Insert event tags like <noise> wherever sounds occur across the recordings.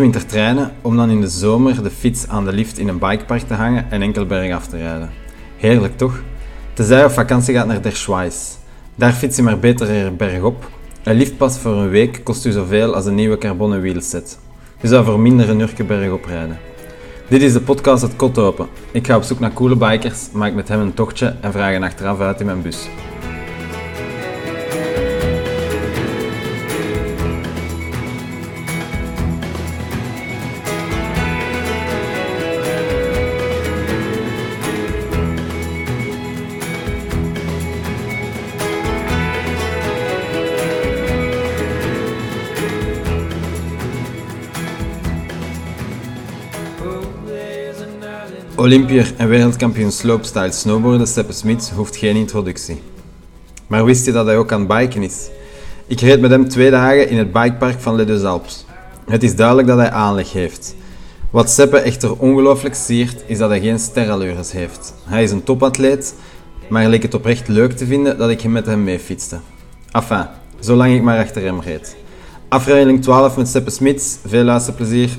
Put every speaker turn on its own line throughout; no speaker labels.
Ze winter trainen om dan in de zomer de fiets aan de lift in een bikepark te hangen en enkel bergaf te rijden. Heerlijk toch? Tenzij je op vakantie gaat naar Der Schweiz. Daar fiets je maar beter er bergop. Een liftpas voor een week kost u zoveel als een nieuwe carbonen wielset. Je zou voor minder een uurtje bergop rijden. Dit is de podcast Het Kot Open. Ik ga op zoek naar coole bikers, maak met hem een tochtje en vraag hen achteraf uit in mijn bus. Olympiër en wereldkampioen slopestyle snowboarden Seppe Smits hoeft geen introductie. Maar wist je dat hij ook aan biken is? Ik reed met hem twee dagen in het bikepark van Les. Het is duidelijk dat hij aanleg heeft. Wat Seppe echter ongelooflijk siert, is dat hij geen sterallures heeft. Hij is een topatleet, maar leek het oprecht leuk te vinden dat ik hem met hem mee fietste. Enfin, zolang ik maar achter hem reed. Aflevering 12 met Seppe Smits. Veel luisterplezier.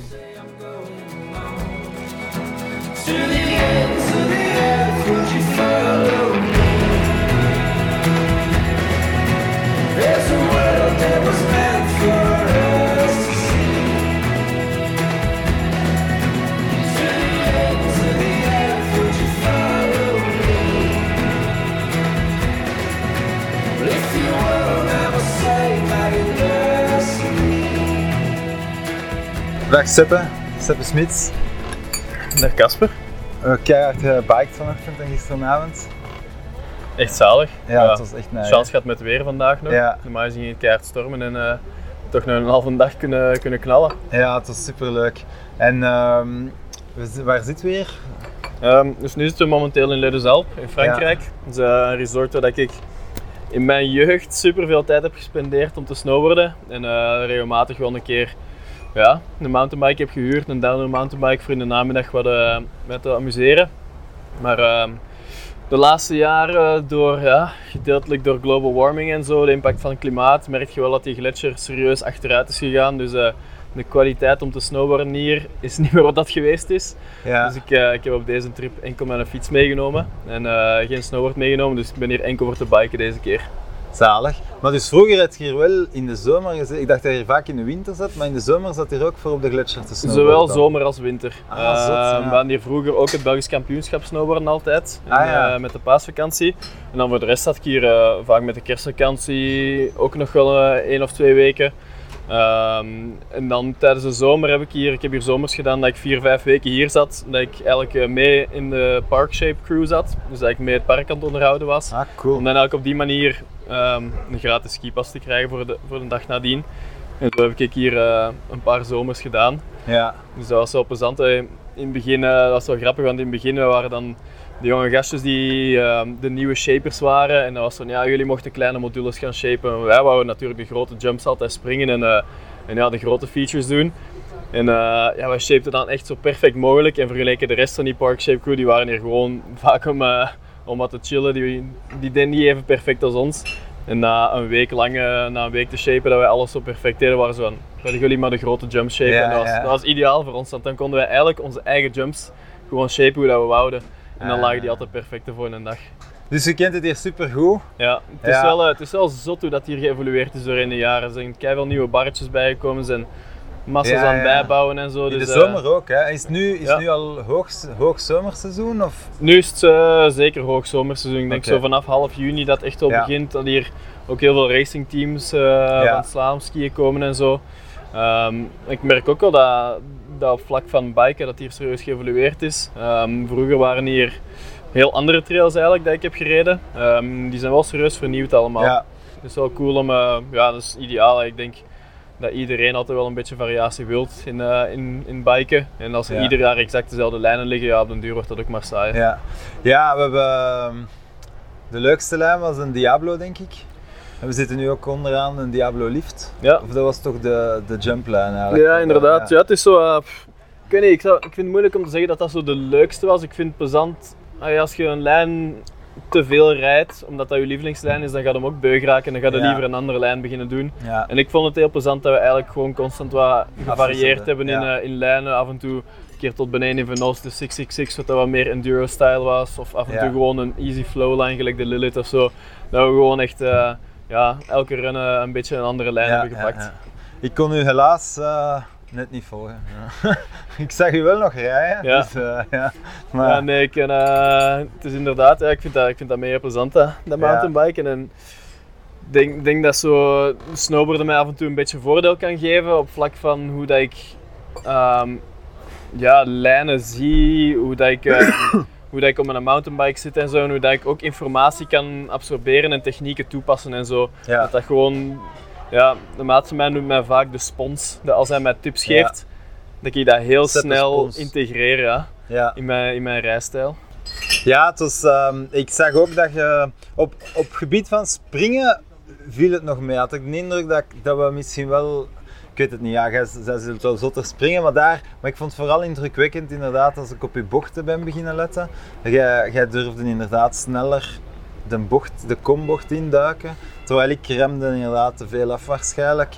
Dag Seppe, Seppe Smits.
Dag Casper.
Uh, keihard gebiked vanochtend en gisteravond.
Echt zalig.
Ja, het was echt nice.
Chance gaat met het weer vandaag nog.
Ja.
Normaal ging het keihard stormen en eh, toch nog een halve dag kunnen, kunnen knallen.
Ja, het was super leuk. En ehm, waar zitten we hier?
Ehm, dus nu zitten we momenteel in Alpes in Frankrijk. Dat is eh, een resort waar ik in mijn jeugd super veel tijd heb gespendeerd om te snowboarden. En eh, regelmatig wel een keer ja, een mountainbike heb gehuurd, een downhill mountainbike voor in de namiddag wat eh, met te amuseren. Maar ehm, de laatste jaren, door, ja, gedeeltelijk door global warming en zo, de impact van het klimaat, merk je wel dat die gletsjer serieus achteruit is gegaan. Dus eh, de kwaliteit om te snowboarden hier is <laughs> niet meer wat dat geweest is.
Ja,
Dus ik, eh, ik heb op deze trip enkel mijn fiets meegenomen en eh, geen snowboard meegenomen. Dus ik ben hier enkel voor te biken deze keer.
Zalig. Maar dus vroeger had je hier wel in de zomer gezeten. Ik dacht dat je hier vaak in de winter zat, maar in de zomer zat hier ook voor op de gletsjer te snowboarden.
Zowel zomer als winter.
Ah, zot,
Eh,
ja.
We hadden hier vroeger ook het Belgisch kampioenschap snowboarden altijd.
Ah,
En,
ja.
eh, met de paasvakantie. En dan voor de rest had ik hier eh, vaak met de kerstvakantie ook nog wel één of twee weken. Ehm, en dan tijdens de zomer heb ik hier, ik heb hier zomers gedaan dat ik vier, vijf weken hier zat. Dat ik eigenlijk mee in de Parkshape crew zat. Dus dat ik mee het park aan het onderhouden was.
Ah, cool.
Om dan eigenlijk op die manier ehm, een gratis skipas te krijgen voor de, voor de dag nadien. En zo heb ik hier eh, een paar zomers gedaan.
Ja,
Dus dat was wel plezant. hè. In het begin, eh, dat was wel grappig, want in het begin waren dan de jonge gastjes die ehm, de nieuwe shapers waren. En dat was van, ja, jullie mochten kleine modules gaan shapen. Wij wouden natuurlijk de grote jumps altijd springen en, eh, en ja, de grote features doen. En eh, ja, wij shapten dan echt zo perfect mogelijk. En vergeleken de rest van die Park Shape crew, die waren hier gewoon vaak om, eh, om wat te chillen. Die, die deden niet even perfect als ons. En na een week lang, eh, na een week te shapen, dat wij alles zo perfect deden, waren ze van, willen jullie maar de grote jumps shapen.
Ja,
en dat was,
ja.
dat was ideaal voor ons, want dan konden wij eigenlijk onze eigen jumps gewoon shapen hoe dat we wouden. En dan
Ah.
lagen die altijd perfect voor een dag.
dus je kent het hier super goed.
Ja, het is,
Ja.
Wel, eh, het is wel zot hoe dat hier geëvolueerd is doorheen de jaren. Er zijn veel nieuwe barretjes bijgekomen. Zijn massa's
Ja,
aan het bijbouwen en zo.
In
dus,
de
eh,
zomer ook, hè? Is het nu, is
ja.
nu al hoog, hoog zomerseizoen? Of?
Nu is het eh, zeker hoog zomerseizoen. Ik denk zo vanaf half juni dat het echt al begint. Dat hier ook heel veel racingteams eh van slalomskiën komen en zo. Ehm, ik merk ook wel dat, dat op vlak van biken dat hier serieus geëvolueerd is. Ehm, vroeger waren hier heel andere trails eigenlijk dat ik heb gereden. Ehm, die zijn wel serieus vernieuwd allemaal.
Ja,
Het is wel cool om, ja dat is ideaal. Ik denk dat iedereen altijd wel een beetje variatie wilt in, eh, in, in biken. En als er
Ja.
ieder jaar exact dezelfde lijnen liggen, ja, op den duur wordt dat ook maar saai.
ja. ja, we hebben ehm, de leukste lijn was een Diablo, denk ik. En we zitten nu ook onderaan een Diablo Lift.
Ja.
Of dat was toch de, de jumplijn eigenlijk?
Ja, inderdaad. Ja. het is zo. eh, ik weet niet, ik, zou, ik vind het moeilijk om te zeggen dat dat zo de leukste was. Ik vind het plezant ah als je een lijn te veel rijdt, omdat dat je lievelingslijn is, dan gaat hem ook beug raken en dan gaat
Ja.
liever een andere lijn beginnen doen.
Ja.
En ik vond het heel plezant dat we eigenlijk gewoon constant wat gevarieerd hebben in, eh, in lijnen. Af en toe een keer tot beneden in Venos de 666, wat dat wat meer enduro-style was. Of af en toe gewoon een easy flow line, gelijk de Lilith of zo. Dat we gewoon echt eh, ja, elke run eh, een beetje een andere lijn hebben gepakt.
Ik kon u helaas net niet volgen. Ja. <laughs> ik zag u wel nog rijden.
Ja.
Dus, eh, ja. Maar,
Ja, nee, ik, eh, het is inderdaad, ja, ik, vind dat, ik vind dat mega plezant, hè, dat mountainbiken. En ik denk, denk dat zo snowboarden mij af en toe een beetje voordeel kan geven op vlak van hoe dat ik ehm, ja, lijnen zie, hoe dat ik, eh, <coughs> hoe dat ik op mijn mountainbike zit en zo. En hoe dat ik ook informatie kan absorberen en technieken toepassen en zo. Dat dat gewoon, ja, de maat van mij noemt mij vaak de spons. Dat als hij mij tips
Ja.
geeft, dat ik dat heel
Zet
snel integreer ja,
Ja.
in, mijn, in mijn rijstijl.
Ja, ehm, ik zag ook dat je op, op gebied van springen viel het nog mee. Had ik de indruk dat, dat we misschien wel, ik weet het niet, ja, jij, zij zult wel zotter springen, maar daar, maar ik vond het vooral indrukwekkend inderdaad als ik op je bochten ben beginnen letten. Jij, jij durfde inderdaad sneller de, bocht, de kombocht induiken, terwijl ik remde inderdaad te veel af waarschijnlijk.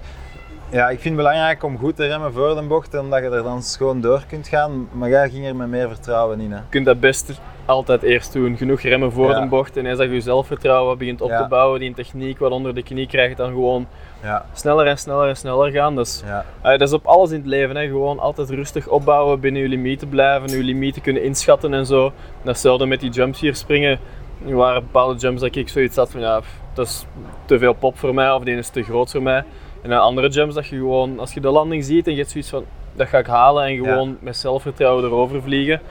Ja, ik vind het belangrijk om goed te remmen voor de bocht, omdat je er dan schoon door kunt gaan, maar jij ging er met meer vertrouwen in. Hè.
Je kunt dat best altijd eerst doen. Genoeg remmen voor
Ja.
de bocht. En dat je je zelfvertrouwen begint op
Ja.
te bouwen, die techniek wat onder de knie krijgt, dan gewoon
Ja,
sneller en sneller en sneller gaan. Dus,
ja.
dat is op alles in het leven. Hè. Gewoon altijd rustig opbouwen, binnen je limieten blijven, je limieten kunnen inschatten en zo. Datzelfde met die jumps hier springen. Er waren bepaalde jumps dat ik zoiets had van ja, pff, dat is te veel pop voor mij of die is te groot voor mij. En dan andere jumps dat je gewoon, als je de landing ziet en je hebt zoiets van dat ga ik halen en gewoon met zelfvertrouwen erover vliegen.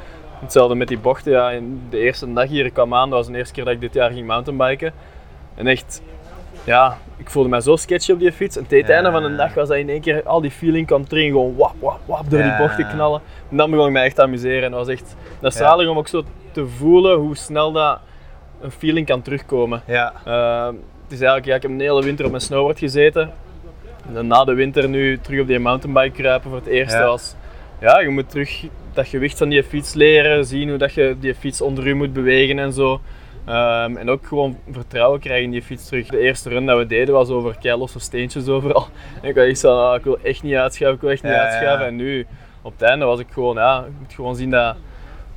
Hetzelfde met die bochten. Ja, de eerste dag hier ik kwam aan, dat was de eerste keer dat ik dit jaar ging mountainbiken. En echt, ja, ik voelde mij zo sketchy op die fiets. En tegen het
Ja.
einde van de dag was dat in één keer, al die feeling kwam erin, gewoon wap, wap, wap, door die bochten knallen. En dan begon ik mij echt te amuseren. En dat was echt, dat is zalig om ook zo te voelen hoe snel dat een feeling kan terugkomen.
Ja,
Uh, het is eigenlijk, ja, ik heb een hele winter op mijn snowboard gezeten. En dan na de winter nu terug op die mountainbike kruipen voor het eerst
Ja.
was... Ja, je moet terug dat gewicht van die fiets leren, zien hoe dat je die fiets onder u moet bewegen en zo. Ehm, en ook gewoon vertrouwen krijgen in die fiets terug. De eerste run dat we deden was over keilosse steentjes overal. En <laughs> ik echt zo, ah, ik wil echt niet uitschuiven, ik wil echt niet
Ja,
uitschuiven.
ja.
En nu, op het einde was ik gewoon, ja, je moet gewoon zien dat,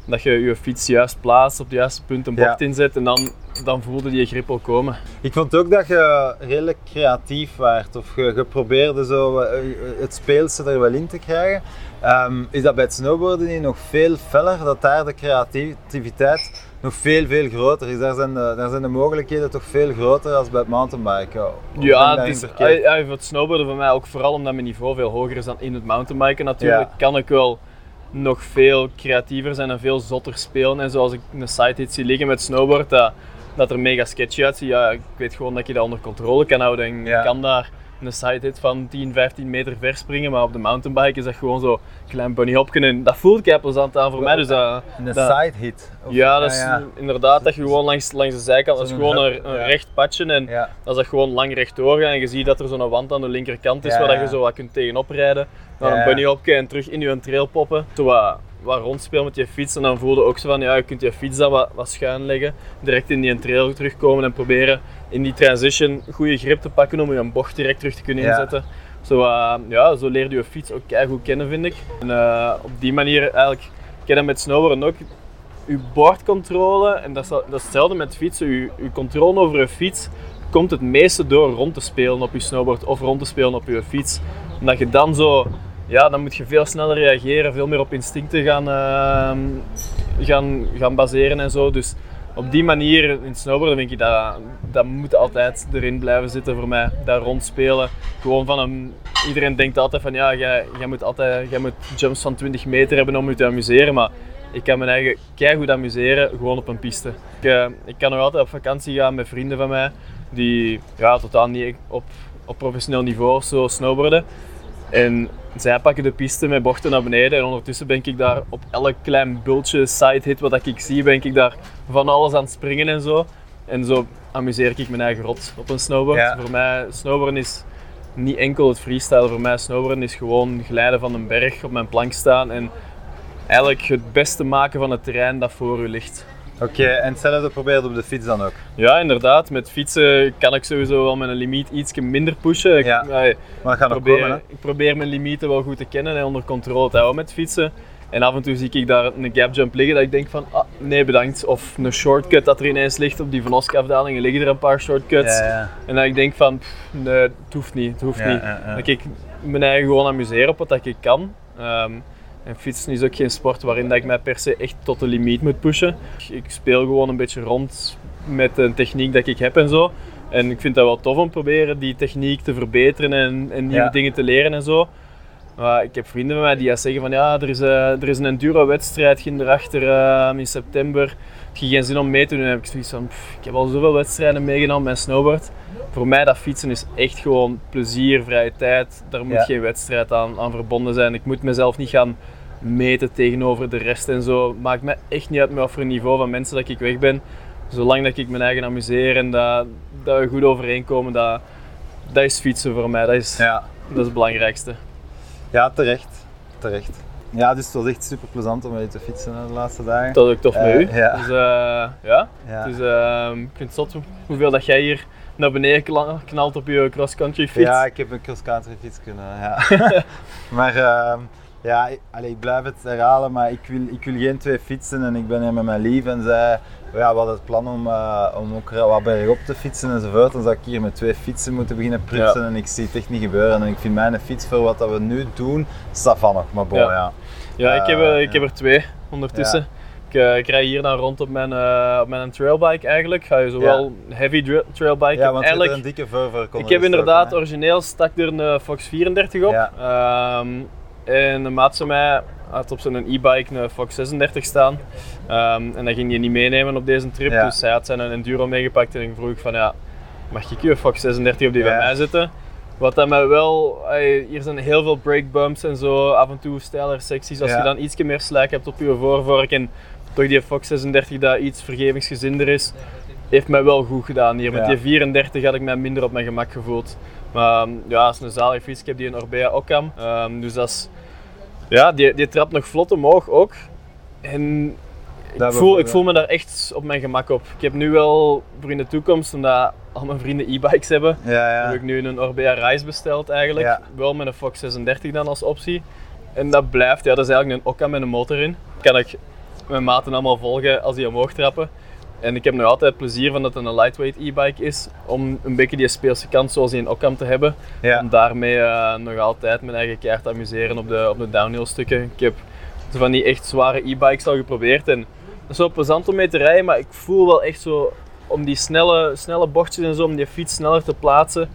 dat je je fiets juist plaatst, op het juiste punt een bocht
Ja.
inzet en dan, dan voelde die grip al komen.
ik vond ook dat je redelijk creatief waart. Of je, je probeerde zo eh, het speelse er wel in te krijgen. Ehm, is dat bij het snowboarden niet nog veel feller? Dat daar de creativiteit nog veel, veel groter is? Daar zijn de, daar zijn de mogelijkheden toch veel groter dan bij het mountainbiken?
Ja, het is,
verkeerd?
ja, het snowboarden voor mij ook vooral omdat mijn niveau veel hoger is dan in het mountainbiken natuurlijk,
Ja.
kan ik wel nog veel creatiever zijn en veel zotter spelen. En zoals ik een sidehit zie liggen met snowboard, dat, dat er mega sketchy uitziet, ja, ik weet gewoon dat je dat onder controle kan houden en
Ja.
kan daar een sidehit van 10, 15 meter ver springen, maar op de mountainbike is dat gewoon zo klein bunny hopje en dat voelt kei plezant aan voor mij. Dus dat,
Een
dat-
side hit? Of-
ja, dat is
ja.
inderdaad dat je gewoon langs, langs de zijkant, dat is gewoon een, een
ja.
recht padje en als dat gewoon lang rechtdoor gaat en je ziet dat er zo'n wand aan de linkerkant is waar dat je zo wat kunt tegenop rijden, dan een bunny hopje en terug in je trail poppen. Zo wat, wat rondspelen met je fiets en dan voelde ook zo van ja, je kunt je fiets dan wat, wat schuin leggen, direct in die trail terugkomen en proberen in die transition goede grip te pakken om je een bocht direct terug te kunnen
Ja.
inzetten. Zo, eh, ja, zo leer je je fiets ook goed kennen vind ik. En eh, op die manier eigenlijk, ik ken dat met snowboarden ook, je bordcontrole, en dat is, dat is hetzelfde met fietsen, je, je controle over je fiets komt het meeste door rond te spelen op je snowboard of rond te spelen op je fiets. Omdat je dan zo ja, dan moet je veel sneller reageren, veel meer op instincten gaan, ehm, gaan, gaan baseren en zo. Dus op die manier in snowboarden denk ik dat dat moet altijd erin blijven zitten voor mij. Daar rondspelen. Gewoon van een, iedereen denkt altijd van ja, jij, jij, moet altijd, jij moet jumps van 20 meter hebben om je te amuseren. Maar ik kan mijn eigen keihard amuseren gewoon op een piste. Ik, eh, ik kan nog altijd op vakantie gaan met vrienden van mij die ja, totaal niet op, op professioneel niveau of zo snowboarden. En zij pakken de piste met bochten naar beneden en ondertussen ben ik daar op elk klein bultje side hit wat ik zie, ben ik daar van alles aan het springen en zo. En zo amuseer ik mijn eigen rot op een snowboard. Voor mij, snowboarden is niet enkel het freestyle. Voor mij, snowboarden is gewoon glijden van een berg, op mijn plank staan en eigenlijk het beste maken van het terrein dat voor u ligt.
Oké, en hetzelfde probeer op de fiets dan ook?
Ja, inderdaad. Met fietsen kan ik sowieso wel mijn limiet iets minder pushen. Ik,
ja, maar gaat
probeer,
komen,
ik probeer mijn limieten wel goed te kennen en onder controle te houden met fietsen. En af en toe zie ik daar een gap jump liggen dat ik denk van, ah, nee bedankt. Of een shortcut dat er ineens ligt op die Van afdalingen liggen er een paar shortcuts.
Ja, ja.
En dat ik denk van, pff, nee, het hoeft niet, het hoeft niet. Dat ik mijn eigen gewoon amuseer op wat dat ik kan. Ehm, en fietsen is ook geen sport waarin dat ik mij per se echt tot de limiet moet pushen. Ik speel gewoon een beetje rond met de techniek dat ik heb en zo. En ik vind dat wel tof om te proberen die techniek te verbeteren en, en nieuwe dingen te leren en zo. Maar ik heb vrienden van mij die zeggen van ja, er is, uh, er is een enduro-wedstrijd erachter uh, in september. Heb je geen zin om mee te doen? Heb ik zoiets van, ik heb al zoveel wedstrijden meegenomen met snowboard. Voor mij dat fietsen is echt gewoon plezier, vrije tijd. Daar moet geen wedstrijd aan, aan verbonden zijn. Ik moet mezelf niet gaan meten tegenover de rest en zo. Maakt me echt niet uit met wat voor niveau van mensen dat ik weg ben. Zolang dat ik mijn eigen amuseer en dat, dat we goed overeenkomen, dat, dat is fietsen voor mij. Dat is,
ja.
dat is het belangrijkste.
Ja, terecht. Terecht. Ja, dus het was echt super plezant om mee te fietsen de laatste dagen.
Dat is ook tof uh, met
eh,
u.
Ja.
Dus uh, ja, ja. Dus, uh, ik vind het zot hoeveel dat jij hier naar beneden knalt op je cross-country fiets.
Ja, ik heb een cross-country fiets kunnen, ja. <laughs> <laughs> maar ehm, ja, allez, ik blijf het herhalen, maar ik wil, ik wil geen twee fietsen en ik ben hier met mijn lief en zij, ja, we hadden het plan om, uh, om ook wat bergop te fietsen enzovoort. Dan zou ik hier met twee fietsen moeten beginnen prutsen en ik zie het echt niet gebeuren. En ik vind mijn fiets voor wat dat we nu doen, van nog, maar bon, ja.
Ja, ja ik, heb, uh, ik heb er twee ondertussen. Ik, uh, ik rij hier dan rond op mijn, op mijn trailbike eigenlijk. Ga je zowel heavy trailbike.
Ja, want eigenlijk, een dikke
Ik heb inderdaad, origineel stak er een Fox 34 op. Ja. Um, en de maat van mij had op zijn e-bike een Fox 36 staan. Um, en dat ging hij niet meenemen op deze trip.
Ja.
Dus hij had zijn enduro meegepakt en ik vroeg van ja, mag ik je Fox 36 op die ja. bij mij zitten? Wat dat mij wel, hier zijn heel veel breakbumps en zo, af en toe steiler secties. Als
Ja.
je dan iets meer slijk hebt op je voorvork en toch die Fox 36 dat iets vergevingsgezinder is, heeft mij wel goed gedaan hier. Met die 34 had ik mij minder op mijn gemak gevoeld. Maar um, ja, het is een zalige fiets. Ik heb die in Orbea Occam. Um, dus dat is, ja, die, die trapt nog vlot omhoog ook. En ik voel, ik voel me daar echt op mijn gemak op. Ik heb nu wel voor in de toekomst, omdat al mijn vrienden e-bikes hebben,
Ja, ja.
heb ik nu een Orbea Rise besteld eigenlijk.
Ja.
Wel met een Fox 36 dan als optie. En dat blijft, ja, dat is eigenlijk een Occam met een motor in. Kan ik mijn maten allemaal volgen als die omhoog trappen. En ik heb nog altijd plezier van dat het een lightweight e-bike is, om een beetje die speelse kant zoals die in Occam te hebben.
Ja.
Om daarmee eh, nog altijd mijn eigen keer te amuseren op de, op de downhill stukken. Ik heb van die echt zware e-bikes al geprobeerd en dat is wel plezant om mee te rijden, maar ik voel wel echt zo om die snelle, snelle bochtjes en zo, om die fiets sneller te plaatsen,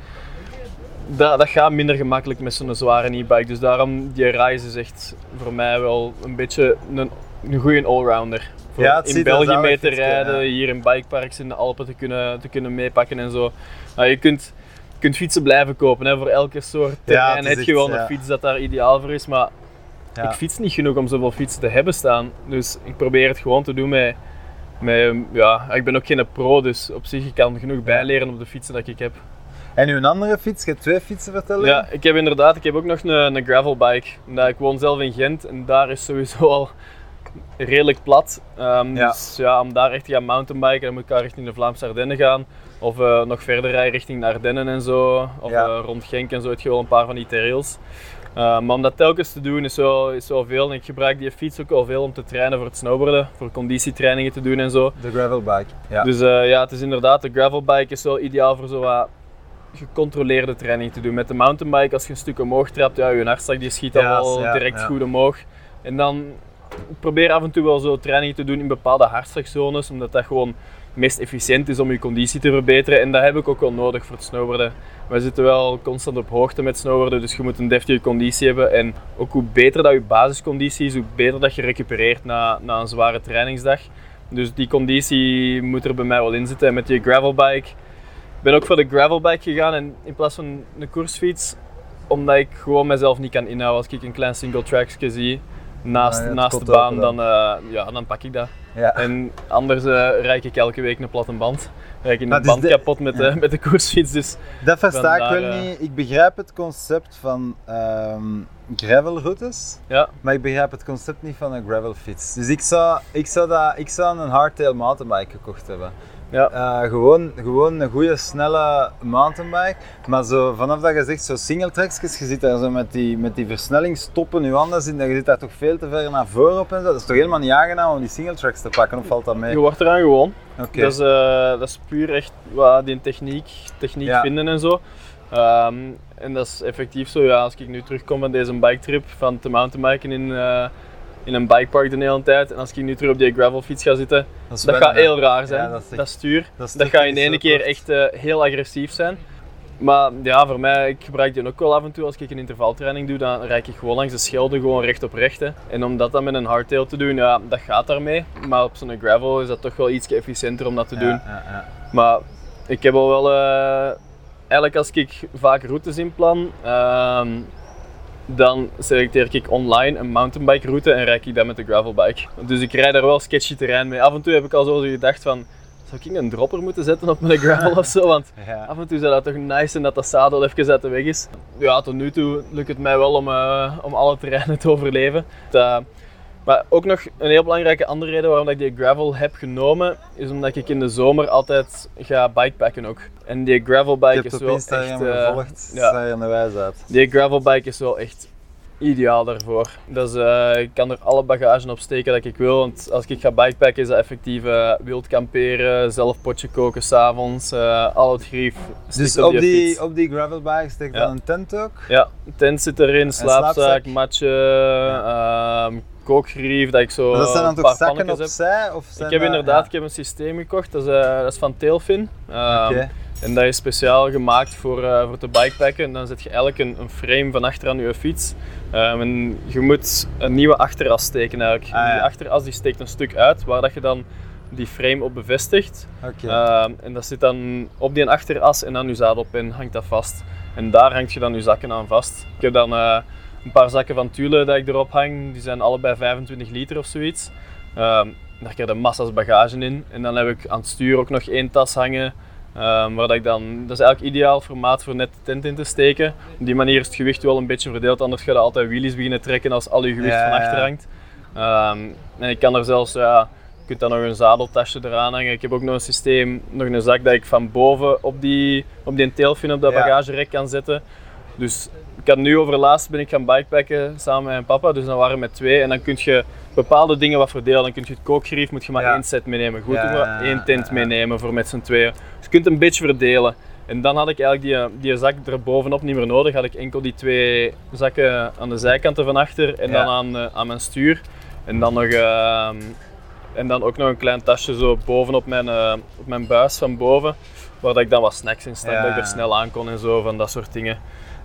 dat, dat gaat minder gemakkelijk met zo'n zware e-bike. Dus daarom, die Rise is echt voor mij wel een beetje een, een goede allrounder. Voor
Ja,
in België mee te rijden,
ja.
hier in bikeparks in de Alpen te kunnen, te kunnen meepakken en zo. Nou, je kunt, kunt fietsen blijven kopen, hè. voor elke soort terrein
het is
heb je gewoon een fiets dat daar ideaal voor is, maar
Ja.
ik fiets niet genoeg om zoveel fietsen te hebben staan. Dus ik probeer het gewoon te doen met, met ja, ik ben ook geen pro, dus op zich ik kan genoeg bijleren op de fietsen dat ik heb.
En uw andere fiets, je hebt twee fietsen vertellen?
Ja, ik heb inderdaad, ik heb ook nog een, een gravelbike. Ik woon zelf in Gent en daar is sowieso al redelijk plat. Ehm,
Ja.
Dus ja, om daar echt te gaan mountainbiken, dan moet ik al richting de Vlaamse Ardennen gaan. Of eh, nog verder rijden richting de Ardennen en zo. Of
Ja.
eh, rond Genk en zo heb je wel een paar van die trails. Eh, maar om dat telkens te doen is wel, is wel veel. En ik gebruik die fiets ook wel veel om te trainen voor het snowboarden. Voor conditietrainingen te doen en zo.
De gravelbike. Ja.
Dus eh, ja, het is inderdaad, de gravelbike is wel ideaal voor zo wat gecontroleerde training te doen. Met de mountainbike, als je een stuk omhoog trapt, ja, je hartslag die schiet
Ja, ja,
direct goed omhoog. En dan probeer af en toe wel zo training te doen in bepaalde hartslagzones, omdat dat gewoon meest efficiënt is om je conditie te verbeteren. En dat heb ik ook wel nodig voor het snowboarden. Wij zitten wel constant op hoogte met snowboarden, dus je moet een deftige conditie hebben. En ook hoe beter dat je basisconditie is, hoe beter dat je recupereert na, na een zware trainingsdag. Dus die conditie moet er bij mij wel in zitten. En met die gravelbike, ik ben ook voor de gravelbike gegaan en in plaats van een koersfiets, omdat ik gewoon mezelf niet kan inhouden. Als ik een klein single trackje zie naast,
Ah, ja,
naast de baan, dan,
dan.
eh, ja, dan pak ik dat.
Ja.
En anders eh rijd ik elke week een platte band. Rijd ik een
is
band
de-
kapot met,
ja.
de, met de koersfiets. Dus
Dat versta ik wel
eh,
niet. Ik begrijp het concept van ehm gravelroutes,
ja,
maar ik begrijp het concept niet van een gravelfiets. Dus ik zou, ik zou, dat, ik zou een hardtail mountainbike gekocht hebben.
Ja.
Eh, gewoon, gewoon een goede, snelle mountainbike. Maar zo, vanaf dat je zegt zo single tracksjes, je zit daar zo met die, met die versnellingstoppen, je handen zitten, je zit daar toch veel te ver naar voren op en zo. Dat is toch helemaal niet aangenaam om die single tracks te pakken, of valt dat mee?
Je wordt eraan gewoon.
Oké.
Dat, is, eh, dat is puur echt wat die techniek, techniek
Ja.
vinden en zo. Ehm, en dat is effectief zo, ja, als ik nu terugkom van deze biketrip, van te mountainbiken in, eh, in een bikepark de hele tijd, en als ik nu terug op die gravelfiets ga zitten, dat gaat heel raar zijn.
Ja,
dat, stuur,
dat
gaat in
zo
keer echt eh, heel agressief zijn. Maar ja, voor mij, ik gebruik die ook wel af en toe als ik een intervaltraining doe, dan rijd ik gewoon langs de Schelde, gewoon recht op recht. Hè. En om dat dan met een hardtail te doen, ja, dat gaat daarmee. Maar op zo'n gravel is dat toch wel iets efficiënter om dat te doen.
Ja.
Maar ik heb al wel, eh, eigenlijk als ik vaak routes inplan, ehm, dan selecteer ik online een mountainbike route en rijd ik dat met de gravelbike. Dus ik rijd daar wel sketchy terrein mee. Af en toe heb ik al zo gedacht van, zou ik een dropper moeten zetten op mijn gravel of zo? Want <laughs>
Ja.
af en toe zou dat toch nice zijn dat dat zadel even uit de weg is. Ja, tot nu toe lukt het mij wel om, eh, om alle terreinen te overleven. Dat- maar ook nog een heel belangrijke andere reden waarom ik die gravel heb genomen, is omdat ik in de zomer altijd ga bikepacken ook. En die
Ik
gravelbike is wel echt... eh,
gevolgd,
ja. die gravelbike is wel echt ideaal daarvoor. Dus eh, ik kan er alle bagage op steken dat ik wil. Want als ik ga bikepacken is dat effectief eh, wild kamperen, zelf potje koken s'avonds, eh al het grief.
Dus op die, op die gravelbike steekt
Ja.
dan een tent ook?
Ja, tent zit erin, slaapzak,
slaapzak.
matje, ehm, dat ik zo
Maar dat zijn dan toch zakken
heb.
opzij? Of zijn
Ik heb
dat-
inderdaad
ja.
ik heb een systeem gekocht, dat is, eh, dat is van Tailfin. Ehm. En dat is speciaal gemaakt voor, eh, voor te bikepacken. En dan zet je eigenlijk een, een frame van achter aan je fiets. Ehm, en je moet een nieuwe achteras steken eigenlijk.
Ah, ja.
Die achteras die steekt een stuk uit, waar dat je dan die frame op bevestigt. Ehm, en dat zit dan op die achteras en aan je zadelpin hangt dat vast. En daar hangt je dan je zakken aan vast. Ik heb dan eh, een paar zakken van Thule dat ik erop hang. Die zijn allebei 25 liter of zoiets. Ehm, daar krijg je massa's bagage in. En dan heb ik aan het stuur ook nog één tas hangen. ehm, waar dat, ik dan, dat is eigenlijk ideaal formaat voor net de tent in te steken. Op die manier is het gewicht wel een beetje verdeeld. Anders ga je altijd wheelies beginnen trekken als al je gewicht
Ja,
van achter hangt. Ehm, en ik kan er zelfs, ja, je kunt dan nog een zadeltasje eraan hangen. Ik heb ook nog een systeem, nog een zak dat ik van boven op die, op die tailfin op dat bagagerek kan zetten. Dus ik had nu overlaatst ben ik gaan bikepacken samen met mijn papa, dus dan waren we met twee. En dan kun je bepaalde dingen wat verdelen. Dan kun je het kookgrief, moet je maar
Ja.
één set meenemen. Goed,
Ja, ja,
één tent meenemen voor met z'n tweeën. Dus je kunt een beetje verdelen. En dan had ik eigenlijk die, die zak er bovenop niet meer nodig. Had ik enkel die twee zakken aan de zijkanten van achter en
Ja.
dan aan, eh, aan mijn stuur. En dan, nog, ehm, en dan ook nog een klein tasje zo bovenop mijn, eh, op mijn buis van boven. Waar dat ik dan wat snacks in stak, dat ik er snel aan kon en zo, van dat soort dingen.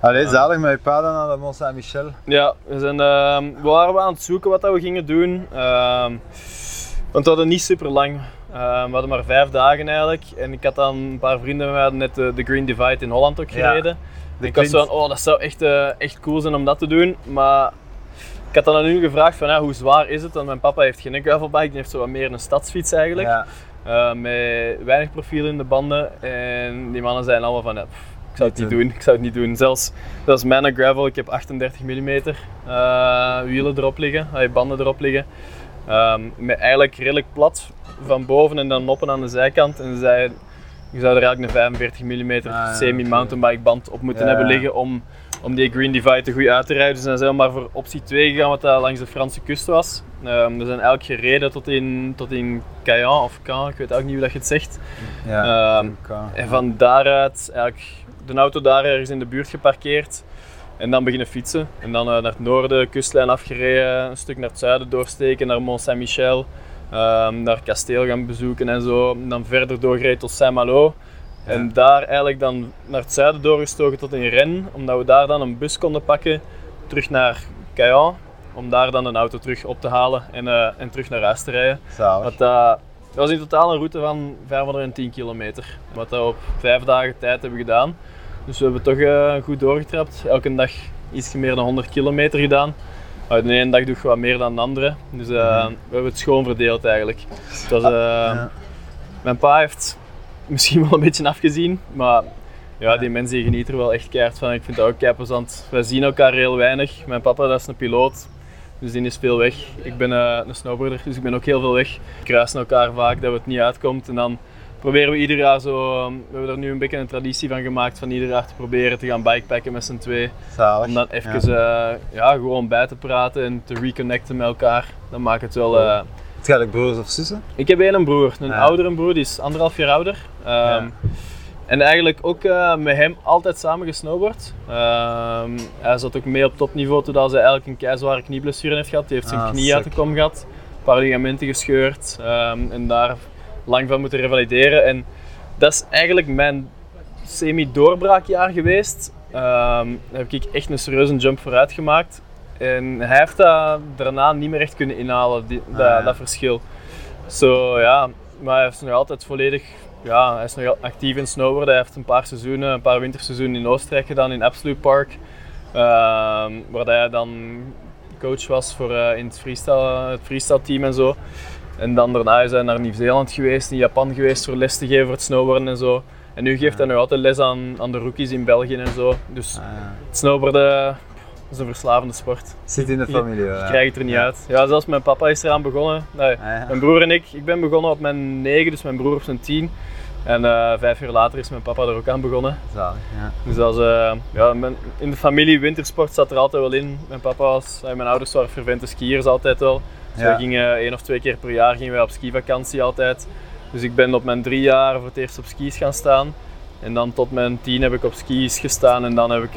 Allee, zalig met je paden naar de Mont Saint-Michel.
Ja, we, zijn, ehm, we waren aan het zoeken wat dat we gingen doen. Ehm, want we hadden niet super lang. Ehm, we hadden maar vijf dagen eigenlijk. En ik had dan een paar vrienden van mij hadden net de, de Green Divide in Holland ook gereden.
De
ik was zo van, oh dat zou echt, eh, echt cool zijn om dat te doen. Maar ik had dan aan hun gevraagd van, ja, hoe zwaar is het? Want mijn papa heeft geen gravelbike, die heeft zo wat meer een stadsfiets eigenlijk.
Ja.
Eh, met weinig profiel in de banden. En die mannen zeiden allemaal van, ja, pff, zou het niet doen. Ik zou het niet doen. Zelfs, zelfs mijn gravel, ik heb 38 mm eh, wielen erop liggen, eh, banden erop liggen. Ehm, met eigenlijk redelijk plat van boven en dan noppen aan de zijkant. En ze zeiden, je zou er eigenlijk een 45 mm
Ah, ja,
semi-mountainbike band op moeten
Ja,
hebben liggen om, om die Green Divide er goed uit te rijden. Dus dan zijn we maar voor optie 2 gegaan, wat dat langs de Franse kust was. Ehm, we zijn eigenlijk gereden tot in, tot in Caen of Caen, ik weet ook niet hoe dat je het zegt.
Ja.
Ehm, en van daaruit eigenlijk de auto daar ergens in de buurt geparkeerd. En dan beginnen fietsen. En dan naar het noorden, kustlijn afgereden, een stuk naar het zuiden doorsteken, naar Mont Saint-Michel. Um, naar kasteel gaan bezoeken en zo. En dan verder doorgereden tot Saint-Malo. En daar eigenlijk dan naar het zuiden doorgestoken tot in Rennes, omdat we daar dan een bus konden pakken terug naar Caen, om daar dan een auto terug op te halen en, uh, en terug naar huis te rijden. Wat, uh, dat was in totaal een route van 510 kilometer, wat we op vijf dagen tijd hebben gedaan. Dus we hebben toch uh, goed doorgetrapt, elke dag iets meer dan 100 kilometer gedaan. de ene dag doe je wat meer dan de andere, dus mm -hmm. we hebben het schoon verdeeld eigenlijk. Het was, ja. Mijn pa heeft <laughs> misschien wel een beetje afgezien. Maar ja, die mensen genieten er wel echt keihard van. Ik vind dat ook kei plezant. Wij zien elkaar heel weinig. Mijn papa dat is een piloot, dus die is veel weg. Ik ben uh, een snowboarder, dus ik ben ook heel veel weg. We kruisen elkaar vaak dat het niet uitkomt. En dan proberen we ieder jaar zo... We hebben er nu een beetje een traditie van gemaakt van ieder jaar te proberen te gaan bikepacken met z'n twee.
Zalig.
Om dan even ja. Uh, ja. gewoon bij te praten en te reconnecten met elkaar. Dan maakt het wel... Uh,
heb je broers of zussen?
Ik heb één broer, een oudere broer, die is anderhalf jaar ouder. Um, ja. En eigenlijk ook uh, met hem altijd samen gesnowboard. Um, hij zat ook mee op topniveau toen hij eigenlijk een keizware knieblessure heeft gehad. Hij heeft zijn ah, knie uit de kom gehad, een paar ligamenten gescheurd um, en daar lang van moeten revalideren. En dat is eigenlijk mijn semi-doorbraakjaar geweest. daar heb ik echt een serieuze jump vooruit gemaakt. En hij heeft dat daarna niet meer echt kunnen inhalen, die, dat, ah, dat, verschil. Zo ja, maar hij is nog altijd volledig, ja, hij is nog actief in snowboarden. Hij heeft een paar seizoenen, een paar winterseizoenen in Oostenrijk gedaan, in Absolute Park. Uh, waar hij dan coach was voor, uh, in het freestyle, het freestyle team en zo. En dan daarna is hij naar Nieuw-Zeeland geweest, in Japan geweest voor les te geven voor het snowboarden en zo. En nu geeft hij nog altijd les aan, aan de rookies in België en zo. Dus ah, het snowboarden is een verslavende sport.
Zit in de familie,
Je, je krijgt het er niet uit. Ja, zelfs mijn papa is eraan begonnen. Nee, ah, Mijn broer en ik. Ik ben begonnen op mijn 9, dus mijn broer op zijn 10. En uh, vijf jaar later is mijn papa er ook aan begonnen.
Zalig, ja.
Dus als, uh, ja, mijn, in de familie wintersport zat er altijd wel in. Mijn papa was, uh, mijn ouders waren fervente skiers altijd wel. Dus ja. we gingen één of twee keer per jaar gingen wij op skivakantie altijd. Dus ik ben op mijn drie jaar voor het eerst op skis gaan staan. En dan tot mijn tien heb ik op skis gestaan en dan heb ik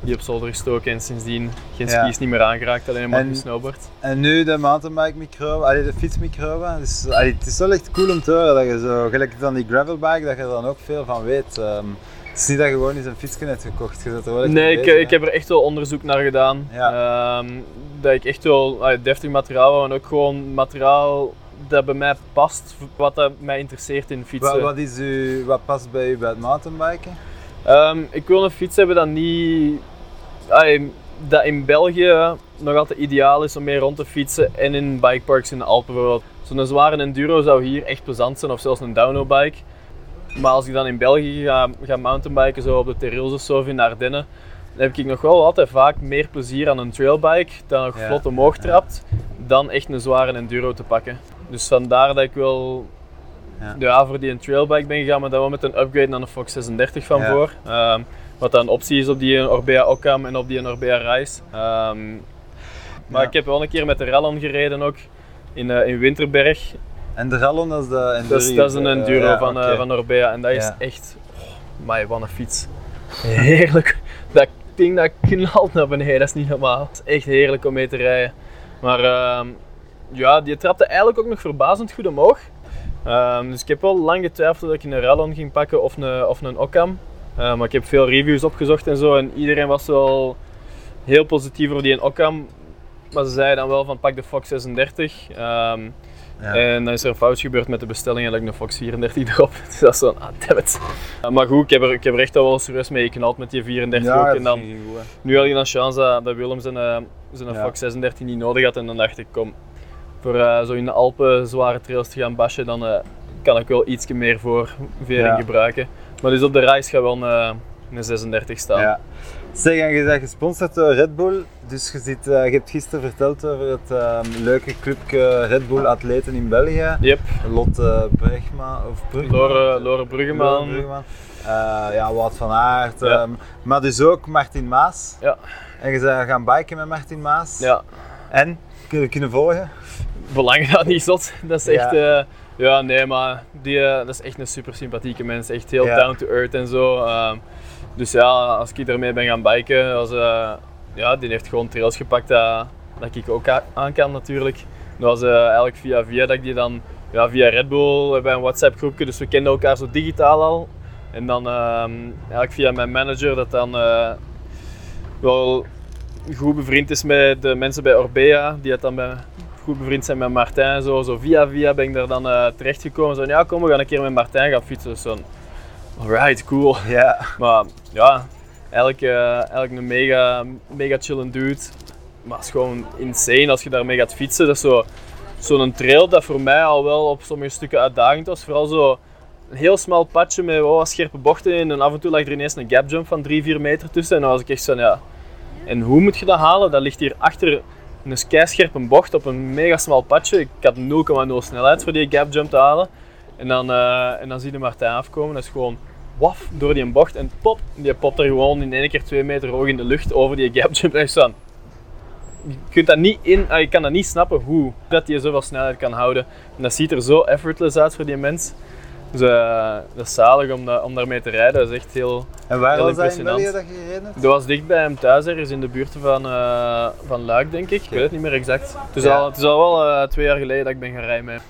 die op zolder gestoken en sindsdien geen ja. skis niet meer aangeraakt, alleen maar gesnowboard.
En nu de mountainbike micro, allee, de fietsmicro, dus, allee, het is wel echt cool om te horen dat je zo, gelijk van die gravelbike, dat je er dan ook veel van weet. Um, het is niet dat je gewoon eens een fietsje hebt gekocht, je er wel
Nee, ik, ik, heb er echt wel onderzoek naar gedaan. Ja. Um, dat ik echt wel allee, deftig materiaal wou en ook gewoon materiaal dat bij mij past, wat dat mij interesseert in fietsen.
Wat, wat, is u, wat past bij u bij het mountainbiken?
Um, ik wil een fiets hebben dat niet dat in België nog altijd ideaal is om mee rond te fietsen en in bikeparks in de Alpen bijvoorbeeld. Zo'n zware enduro zou hier echt plezant zijn of zelfs een downhillbike. Maar als ik dan in België ga, ga mountainbiken, zo op de Terils of zo of in de Ardennen, dan heb ik nog wel altijd vaak meer plezier aan een trailbike dat nog vlot omhoog trapt, dan echt een zware enduro te pakken. Dus vandaar dat ik wel ja. ja voor die een trailbike ben gegaan, maar dan wel met een upgrade naar een Fox 36 van voor. Um, wat dan een optie is op die Orbea Occam en op die Orbea Rise. Um, maar ik heb wel een keer met de Rallon gereden ook in, uh, in Winterberg.
En de Rallon, dat is de
enduro? Dat is, dat is een enduro uh, van, okay. uh, van Orbea en dat is echt, oh, my, wat een fiets. Heerlijk. <laughs> Dat ding dat knalt naar beneden, dat is niet normaal. Het is echt heerlijk om mee te rijden. Maar uh, ja, die trapte eigenlijk ook nog verbazend goed omhoog. Uh, dus ik heb wel lang getwijfeld dat ik een Rallon ging pakken of een, of een Occam. Uh, maar ik heb veel reviews opgezocht en zo en iedereen was wel heel positief over die in Occam. Maar ze zeiden dan wel van pak de Fox 36. Um, ja. En dan is er een fout gebeurd met de bestelling en ik een Fox 34 <laughs> erop. Dus dat is zo, ah dammit. Maar goed, ik heb, er, ik heb er echt wel serieus mee geknald met die 34 ja, ook. En dan, nu had ik dan chance dat, dat Willem zijn, uh, zijn ja. Fox 36 niet nodig had. En dan dacht ik, kom, voor uh, zo in de Alpen zware trails te gaan bashen, dan kan ik wel iets meer voor vering gebruiken. Maar dus op de reis gaat wel een, een 36 staan.
Zeg, en je bent gesponsord door Red Bull. Dus je, zit, uh, je hebt gisteren verteld over het um, leuke clubje Red Bull atleten in België.
Yep.
Lotte Bregma of
Bruggeman. Lore, Lore Bruggeman.
Bruggeman. Uh, ja, Wout van Aert. Ja. Um, maar dus ook Martin Maas.
Ja.
En je bent gaan biken met Martin Maas.
Ja.
En? Kun je kunnen volgen?
Belangrijk dat niet zot. Dat is echt... Ja. Ja, nee, maar die, uh, dat is echt een super sympathieke mens. Echt heel down to earth en zo. Uh, Dus ja, als ik ermee ben gaan biken, was, eh, ja, die heeft gewoon trails gepakt dat, dat ik ook aan kan natuurlijk. Dat was eh, eigenlijk via via dat ik die dan ja, via Red Bull, hebben een WhatsApp groepje, dus we kenden elkaar zo digitaal al. En dan ehm, eigenlijk via mijn manager dat dan eh, wel goed bevriend is met de mensen bij Orbea, die het dan bij, goed bevriend zijn met Martijn. Zo, zo via via ben ik daar dan eh, terechtgekomen. Zo, ja, kom, we gaan een keer met Martijn gaan fietsen. Dus zo, alright, cool. <laughs>
Ja,
Maar ja, eigenlijk, eh, eigenlijk een mega, mega chillen dude. Maar het is gewoon insane als je daarmee gaat fietsen. Dat is zo, zo'n trail dat voor mij al wel op sommige stukken uitdagend was. Vooral zo een heel smal padje met wel wat scherpe bochten in. En af en toe lag er ineens een gap jump van 3, 4 meter tussen. En dan was ik echt zo, ja. En hoe moet je dat halen? Dat ligt hier achter een keischerpe bocht op een mega smal padje. Ik had 0,0 snelheid voor die gap jump te halen. En dan, eh, en dan zie je Martijn afkomen. Dat is gewoon waf door die bocht en pop. Die popt er gewoon in één keer twee meter hoog in de lucht over die gap jump. En zo, je, kunt dat niet in, ah, je kan dat niet snappen hoe dat hij zoveel snelheid kan houden. En dat ziet er zo effortless uit voor die mens. Dus eh, dat is zalig om, dat, om daarmee te rijden. Dat is echt heel,
en waar
Heel
was dat in
impressionant.
België dat je gereden hebt?
dat was dicht bij hem thuis, ergens in de buurt van, eh, van Luik, denk ik. Ik weet het niet meer exact. Het is,
Ja.
al, het is al wel eh, twee jaar geleden dat ik ben gaan rijden met.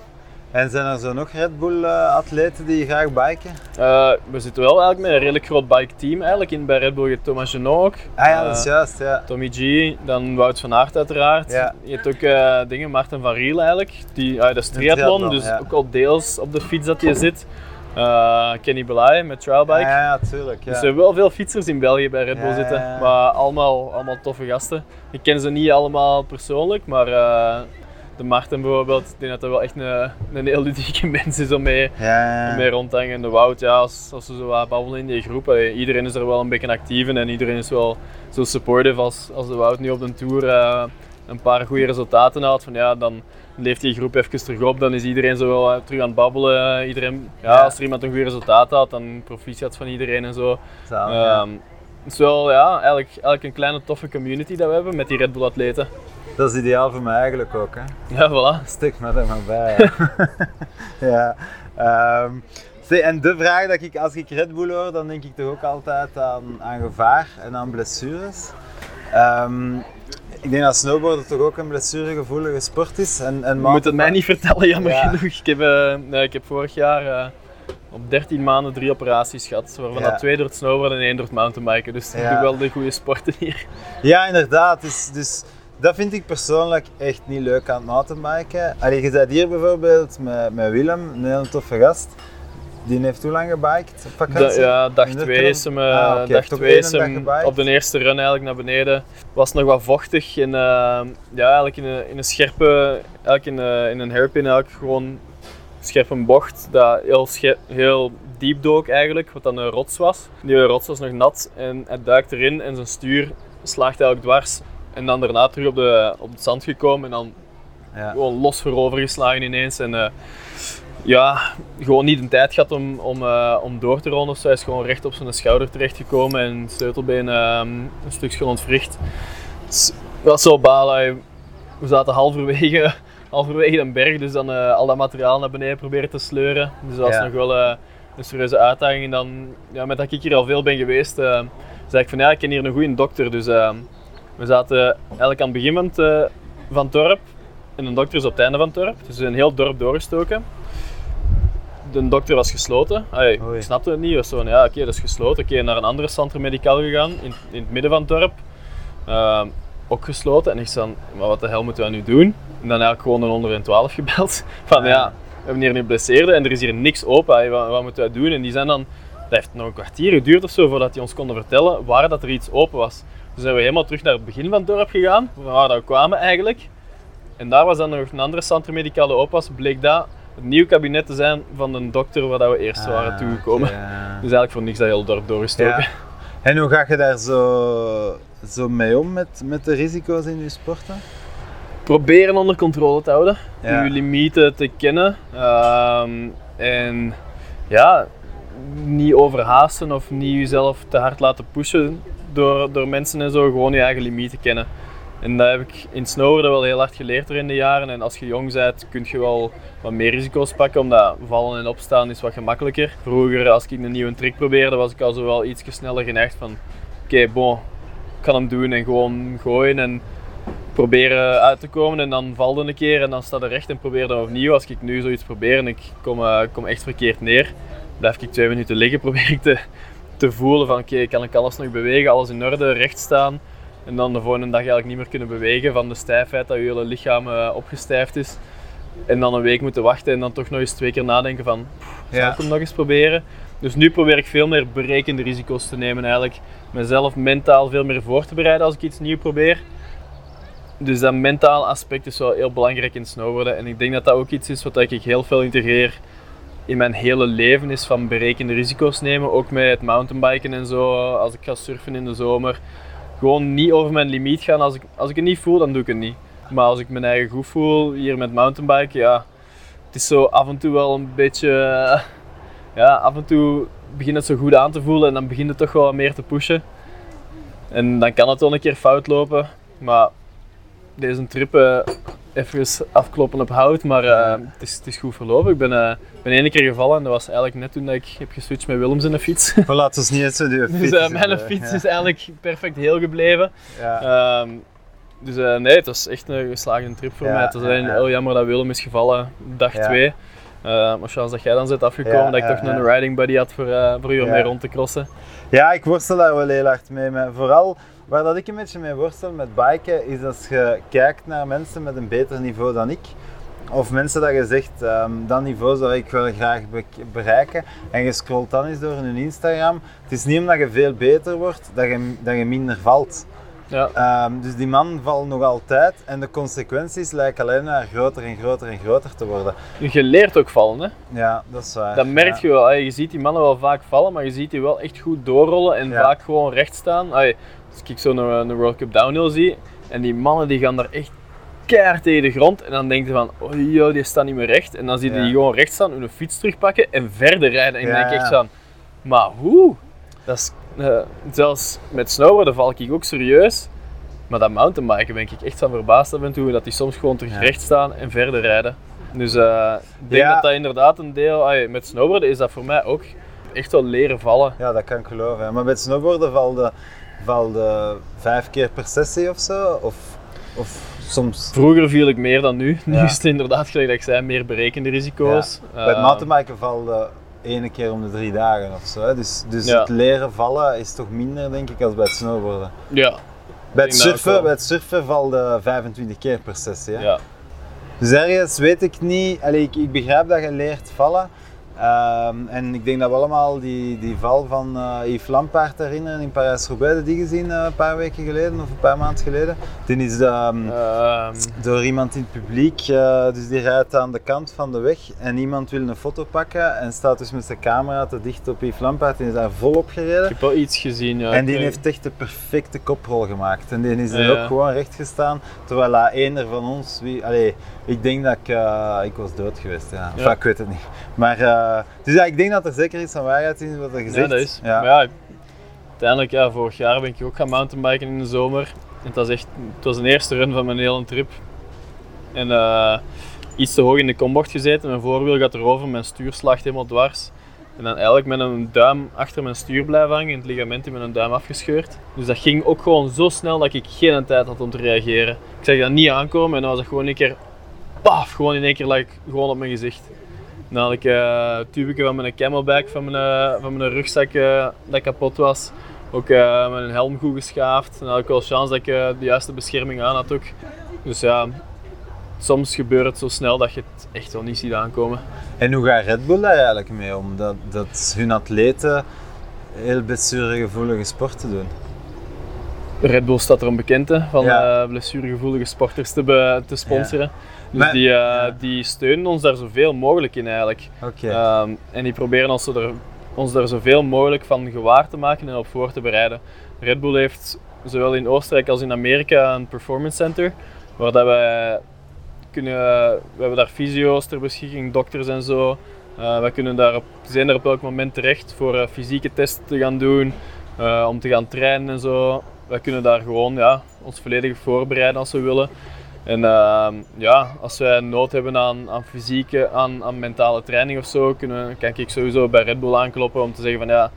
En zijn er zo nog Red Bull eh, atleten die graag biken?
Eh, we zitten wel eigenlijk met een redelijk groot bike team eigenlijk. In, bij Red Bull je hebt Thomas Genot ook.
Ah ja,
Eh,
dat is juist, ja.
Tommy G, dan Wout van Aert uiteraard.
Ja.
Je hebt ook eh, dingen, Maarten van Riel eigenlijk. Die, ah, dat is triathlon, dus
ja.
ook al deels op de fiets dat hij zit. Eh, Kenny Belay met Trailbike.
Ja, tuurlijk. Ja.
Dus we hebben wel veel fietsers in België bij Red Bull zitten, maar allemaal, allemaal toffe gasten. Ik ken ze niet allemaal persoonlijk, maar eh, de Marten bijvoorbeeld, ik denk dat dat wel echt een, een heel ludieke <laughs> mens is om mee,
ja,
om mee rond te hangen. En de Wout, ja, als, als we zo wat babbelen in die groep, allee, iedereen is er wel een beetje actief in en iedereen is wel zo supportive als, als de Wout nu op de Tour eh, een paar goede resultaten haalt. Van, ja, dan leeft die groep even terug op, dan is iedereen zo wel eh, terug aan het babbelen. Iedereen, ja,
Ja.
Als er iemand een goed resultaat had, dan proficiat van iedereen en zo.
Zalig, ja.
Ehm, het is wel ja, eigenlijk, eigenlijk een kleine toffe community dat we hebben met die Red Bull atleten.
Dat is ideaal voor mij eigenlijk ook. Hè.
Ja, voilà.
Stik me er maar bij. Ja. zie, en de vraag dat ik, als ik Red Bull hoor, dan denk ik toch ook altijd aan, aan gevaar en aan blessures. Ehm, ik denk dat snowboarden toch ook een blessuregevoelige sport is. En, en
Je moet het mij niet vertellen, jammer
Ja.
genoeg. Ik heb, eh, nee, ik heb vorig jaar eh, op 13 maanden drie operaties gehad, waarvan
Ja.
twee door het snowboarden en één door het mountainbiken. Dus ik doe wel de goede sporten hier.
Ja, inderdaad. Dus, dus dat vind ik persoonlijk echt niet leuk aan het mountainbiken. Allee, je zit hier bijvoorbeeld met, met Willem, een hele toffe gast. Die heeft hoe lang gebiked op
Da-
vakantie?
ja, dag
In de
2
kram?
is hem,
Ah,
eh,
oké.
dag twee is hem op de eerste run eigenlijk naar beneden. Was nog wat vochtig en eh, ja, eigenlijk in een, in een scherpe, eigenlijk in, een- in een hairpin eigenlijk gewoon scherpe bocht dat heel, scher- heel diep dook eigenlijk, wat dan een rots was. Die rots was nog nat en hij duikt erin en zijn stuur slaagt eigenlijk dwars. En dan daarna terug op, de, op het zand gekomen en dan
Ja.
gewoon los voorover geslagen ineens. En eh, ja, gewoon niet de tijd gehad om, om, eh, om door te rollen. of zo. Hij is gewoon recht op zijn schouder terechtgekomen en het sleutelbeen ehm, een stukje ontwricht. Dat is zo balen. We zaten halverwege, <laughs> halverwege een berg, dus dan eh, al dat materiaal naar beneden proberen te sleuren. Dus dat was
Ja.
nog wel een serieuze uitdaging. En dan, ja, met dat ik hier al veel ben geweest, zei ik van ja, ik ken hier een goede dokter. Dus eh, we zaten eigenlijk aan het begin van het, eh, van het dorp en een dokter is op het einde van het dorp. Dus een heel dorp doorgestoken. De dokter was gesloten. Allee,
Oei.
ik snapte het niet. Was zo van, ja, oké, dat is gesloten. Oké, naar een andere centrum medical gegaan, in, in het midden van het dorp. Ehm, ook gesloten. En ik zei, maar wat de hel moeten we nu doen? En dan eigenlijk gewoon een 112 gebeld. <laughs> Van ja, we hebben hier nu blesseerde en er is hier niks open. Wat, wat moeten we doen? En die zijn dan, dat heeft nog een kwartier geduurd of zo voordat die ons konden vertellen waar dat er iets open was. Dus zijn we helemaal terug naar het begin van het dorp gegaan, van waar dat we kwamen eigenlijk. En daar was dan nog een andere centrum medicale open was, bleek dat het nieuw kabinet te zijn van de dokter waar we eerst waren
Ah,
toegekomen.
oké, ja. <laughs>
Dus eigenlijk voor niks dat heel dorp doorgestoken.
Ja. En hoe ga je daar zo, zo mee om met, met de risico's in je sporten?
Proberen onder controle te houden,
Ja.
je limieten te kennen. ehm, en ja, niet overhaasten of niet jezelf te hard laten pushen door, door mensen en zo. Gewoon je eigen limieten kennen. En dat heb ik in snowboarden wel heel hard geleerd er in de jaren. En als je jong bent, kun je wel wat meer risico's pakken, omdat vallen en opstaan is wat gemakkelijker. Vroeger, als ik een nieuwe trick probeerde, was ik al zo wel iets sneller geneigd van oké, bon, ik kan hem doen en gewoon gooien en proberen uit te komen. En dan valt een keer en dan staat er recht en probeer dan opnieuw. Als ik nu zoiets probeer en ik kom, uh, kom echt verkeerd neer, blijf ik twee minuten liggen, <laughs> probeer ik te, te voelen van oké, kan ik alles nog bewegen, alles in orde, recht staan. En dan de volgende dag eigenlijk niet meer kunnen bewegen van de stijfheid dat je hele lichaam uh, opgestijfd is. En dan een week moeten wachten en dan toch nog eens twee keer nadenken van, zal ja. ik hem nog eens proberen? Dus nu probeer ik veel meer berekende risico's te nemen eigenlijk. Mezelf mentaal veel meer voor te bereiden als ik iets nieuw probeer. Dus dat mentaal aspect is wel heel belangrijk in snowboarden. En ik denk dat dat ook iets is wat ik heel veel integreer in mijn hele leven, is van berekende risico's nemen. Ook met het mountainbiken en zo, als ik ga surfen in de zomer. Gewoon niet over mijn limiet gaan. Als ik, als ik het niet voel, dan doe ik het niet. Maar als ik mijn eigen goed voel, hier met mountainbiken, ja, het is zo af en toe wel een beetje... <laughs> Ja, af en toe begint het zo goed aan te voelen en dan begint het toch wel meer te pushen. En dan kan het wel een keer fout lopen, maar deze trip uh, even afkloppen op hout, maar uh, het, is, het is goed verlopen. Ik ben, uh, ben één keer gevallen en dat was eigenlijk net toen dat ik heb geswitcht met Willems in de fiets. <laughs>
We laten ons niet eens zo die <laughs>
fiets. Dus mijn fiets is eigenlijk perfect heel gebleven. Ja. Um, dus nee, het was echt een geslaagde trip voor mij. Het was alleen heel jammer dat Willem is gevallen, dag 2. Uh, maar chance dat jij dan zit afgekomen, dat ik toch een riding buddy had voor, uh, voor u om mee rond te crossen.
Ja, ik worstel daar wel heel hard mee. Maar vooral waar dat ik een beetje mee worstel met biken, is als je kijkt naar mensen met een beter niveau dan ik. Of mensen dat je zegt, um, dat niveau zou ik wel graag bereiken. En je scrolt dan eens door hun Instagram. Het is niet omdat je veel beter wordt, dat je, dat je minder valt. Ja. Um, dus die man valt nog altijd en de consequenties lijken alleen maar groter en groter en groter te worden.
Je leert ook vallen, hè?
Ja, dat is waar.
Dat merk je wel. Je ziet die mannen wel vaak vallen, maar je ziet die wel echt goed doorrollen en vaak gewoon recht staan. Als ik zo een, World Cup downhill zie en die mannen die gaan daar echt keihard tegen de grond en dan denk je van, oh joh, die staat niet meer recht. En dan zie je die gewoon recht staan, hun fiets terugpakken en verder rijden. En dan denk ik echt van, maar hoe? Dat is uh, zelfs met snowboarden val ik ook serieus. Maar dat mountainbiken ben ik echt van verbaasd af en toe, dat die soms gewoon terug recht staan en verder rijden. Dus uh, ik denk dat dat inderdaad een deel, ay, met snowboarden is dat voor mij ook echt wel leren vallen.
Ja, dat kan ik geloven. Maar met snowboarden valde, valde vijf keer per sessie of zo? Of, of soms...
Vroeger viel ik meer dan nu. Nu is het inderdaad, gelijk dat ik zei, meer berekende risico's.
Ja. Bij het mountainbiken valde ene keer om de drie dagen of zo. Hè. Dus, dus het leren vallen is toch minder, denk ik, als bij het snowboarden.
Ja.
Bij het, surfen, bij het surfen valt 25 keer per sessie. Hè. Ja. Dus ergens weet ik niet, allee, ik, ik begrijp dat je leert vallen, Um, en ik denk dat we allemaal die, die val van uh, Yves Lampaard herinneren in Parijs-Roubaix, die gezien uh, een paar weken geleden of een paar maanden geleden. Die is um, um. door iemand in het publiek, uh, dus die rijdt aan de kant van de weg en iemand wil een foto pakken en staat dus met zijn camera te dicht op Yves Lampaard en is daar volop gereden. Ik
heb wel iets gezien, ja.
En die heeft echt de perfecte koprol gemaakt en die is er ook gewoon recht gestaan, terwijl een er van ons, wie, allee, ik denk dat ik, ik was dood geweest, ja. Enfin, ik weet het niet. Maar dus ja, ik denk dat er zeker iets van waarheid is wat er gezegd
Ja, dat is. Ja. Maar ja, uiteindelijk, ja, vorig jaar ben ik ook gaan mountainbiken in de zomer. En het was echt, het was een eerste run van mijn hele trip. En uh, iets te hoog in de kombocht gezeten, mijn voorwiel gaat erover, mijn stuur slaagt helemaal dwars. En dan eigenlijk met een duim achter mijn stuur blijven hangen en het ligament in mijn duim afgescheurd. Dus dat ging ook gewoon zo snel dat ik geen tijd had om te reageren. Ik zag dat niet aankomen en dan was dat gewoon een keer, paf, gewoon in één keer lag ik gewoon op mijn gezicht. Dan had ik uh, het tubeke van mijn camelback van mijn, uh, van mijn rugzak uh, dat kapot was. Ook mijn helm goed geschaafd. Dan had ik wel chance dat ik de juiste bescherming aan had ook. Dus ja, soms gebeurt het zo snel dat je het echt wel niet ziet aankomen.
En hoe gaat Red Bull daar eigenlijk mee om? Dat, dat hun atleten heel blessuregevoelige sporten doen?
Red Bull staat erom bekend van ja. blessuregevoelige sporters te, te sponsoren. Dus die, uh, die steunen ons daar zoveel mogelijk in eigenlijk. Okay. Um, en die proberen ons, er, ons daar zoveel mogelijk van gewaar te maken en op voor te bereiden. Red Bull heeft zowel in Oostenrijk als in Amerika een performance center, waar dat wij kunnen, we hebben daar fysio's ter beschikking, dokters en zo. Uh, wij kunnen daar op, zijn er op elk moment terecht voor uh, fysieke testen te gaan doen, uh, om te gaan trainen en zo. Wij kunnen daar gewoon ja, ons volledig voorbereiden als we willen. En ehm, ja, als wij nood hebben aan, aan fysieke, aan, aan mentale training of zo, kunnen, kan ik sowieso bij Red Bull aankloppen om te zeggen van ja,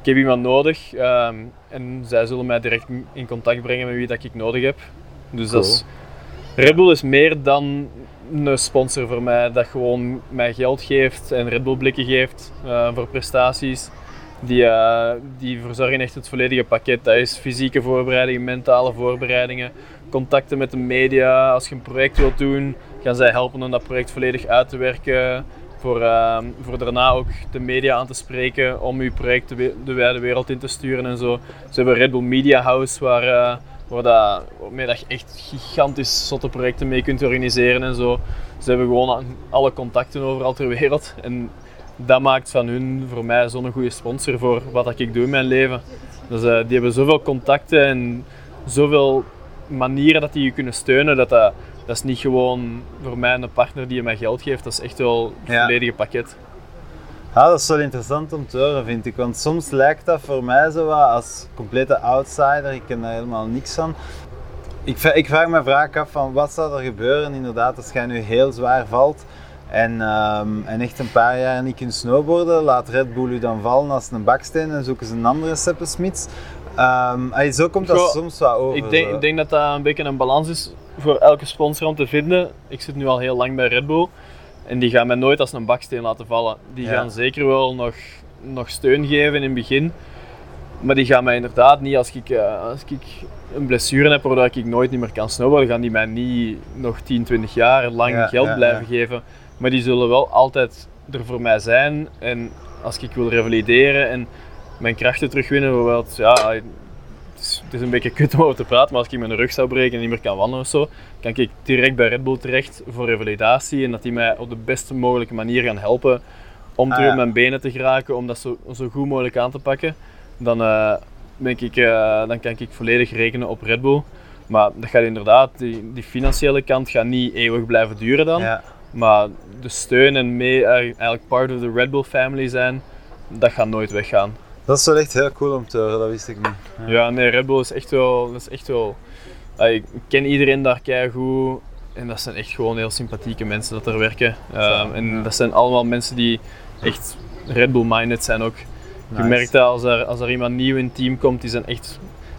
ik heb iemand nodig. Ehm, en zij zullen mij direct in contact brengen met wie dat ik nodig heb. Dus dat is, Red Bull is meer dan een sponsor voor mij dat gewoon mij geld geeft en Red Bull blikken geeft uh, voor prestaties. Die, uh, die verzorgen echt het volledige pakket. Dat is fysieke voorbereidingen, mentale voorbereidingen, contacten met de media. Als je een project wilt doen, gaan zij helpen om dat project volledig uit te werken. Voor, uh, voor daarna ook de media aan te spreken om je project de, de wijde wereld in te sturen en zo. Ze hebben Red Bull Media House waar, uh, waar dat je echt gigantisch zotte projecten mee kunt organiseren en zo. Ze hebben gewoon alle contacten overal ter wereld. En dat maakt van hun voor mij zo'n goede sponsor voor wat ik doe in mijn leven. Dus uh, die hebben zoveel contacten en zoveel manieren dat die je kunnen steunen, dat, dat dat is niet gewoon voor mij een partner die je mij geld geeft, dat is echt wel het volledige pakket.
Ja, dat is wel interessant om te horen, vind ik. Want soms lijkt dat voor mij zo wat als complete outsider. Ik ken daar helemaal niks van. Ik, ik vraag me vaak af van wat zou er gebeuren inderdaad als jij nu heel zwaar valt en, um, en echt een paar jaar niet kunt snowboarden. Laat Red Bull u dan vallen als een baksteen en zoeken ze een andere Seppesmits. Um, zo komt dat Goh, soms wel over.
Ik denk, ik denk, dat dat een beetje een balans is voor elke sponsor om te vinden. Ik zit nu al heel lang bij Red Bull. En die gaan mij nooit als een baksteen laten vallen. Die gaan zeker wel nog, nog steun geven in het begin. Maar die gaan mij inderdaad niet, als ik, uh, als ik een blessure heb waardoor ik nooit niet meer kan snowboarden, gaan die mij niet nog 10, 20 jaar lang geld blijven geven. Maar die zullen wel altijd er voor mij zijn. En als ik wil revalideren en mijn krachten terugwinnen, bijvoorbeeld, ja, het is, het is, een beetje kut om over te praten, maar als ik mijn rug zou breken en niet meer kan wandelen of zo, kan ik direct bij Red Bull terecht voor revalidatie en dat die mij op de beste mogelijke manier gaan helpen om ah, terug mijn benen te geraken, om dat zo, zo goed mogelijk aan te pakken. Dan, uh, ik, uh, dan kan ik volledig rekenen op Red Bull. Maar dat gaat inderdaad, die, die financiële kant gaat niet eeuwig blijven duren dan. Ja. Maar de steun en mee eigenlijk part of the Red Bull family zijn, dat gaat nooit weggaan.
Dat is wel echt heel cool om te horen, dat wist ik niet.
Ja, ja nee, Red Bull is echt wel... Dat is echt wel ik ken iedereen daar goed en dat zijn echt gewoon heel sympathieke mensen dat er werken. Um, en dat zijn allemaal mensen die echt Red Bull-minded zijn ook. Je merkt dat als er, als er iemand nieuw in het team komt, die zijn echt...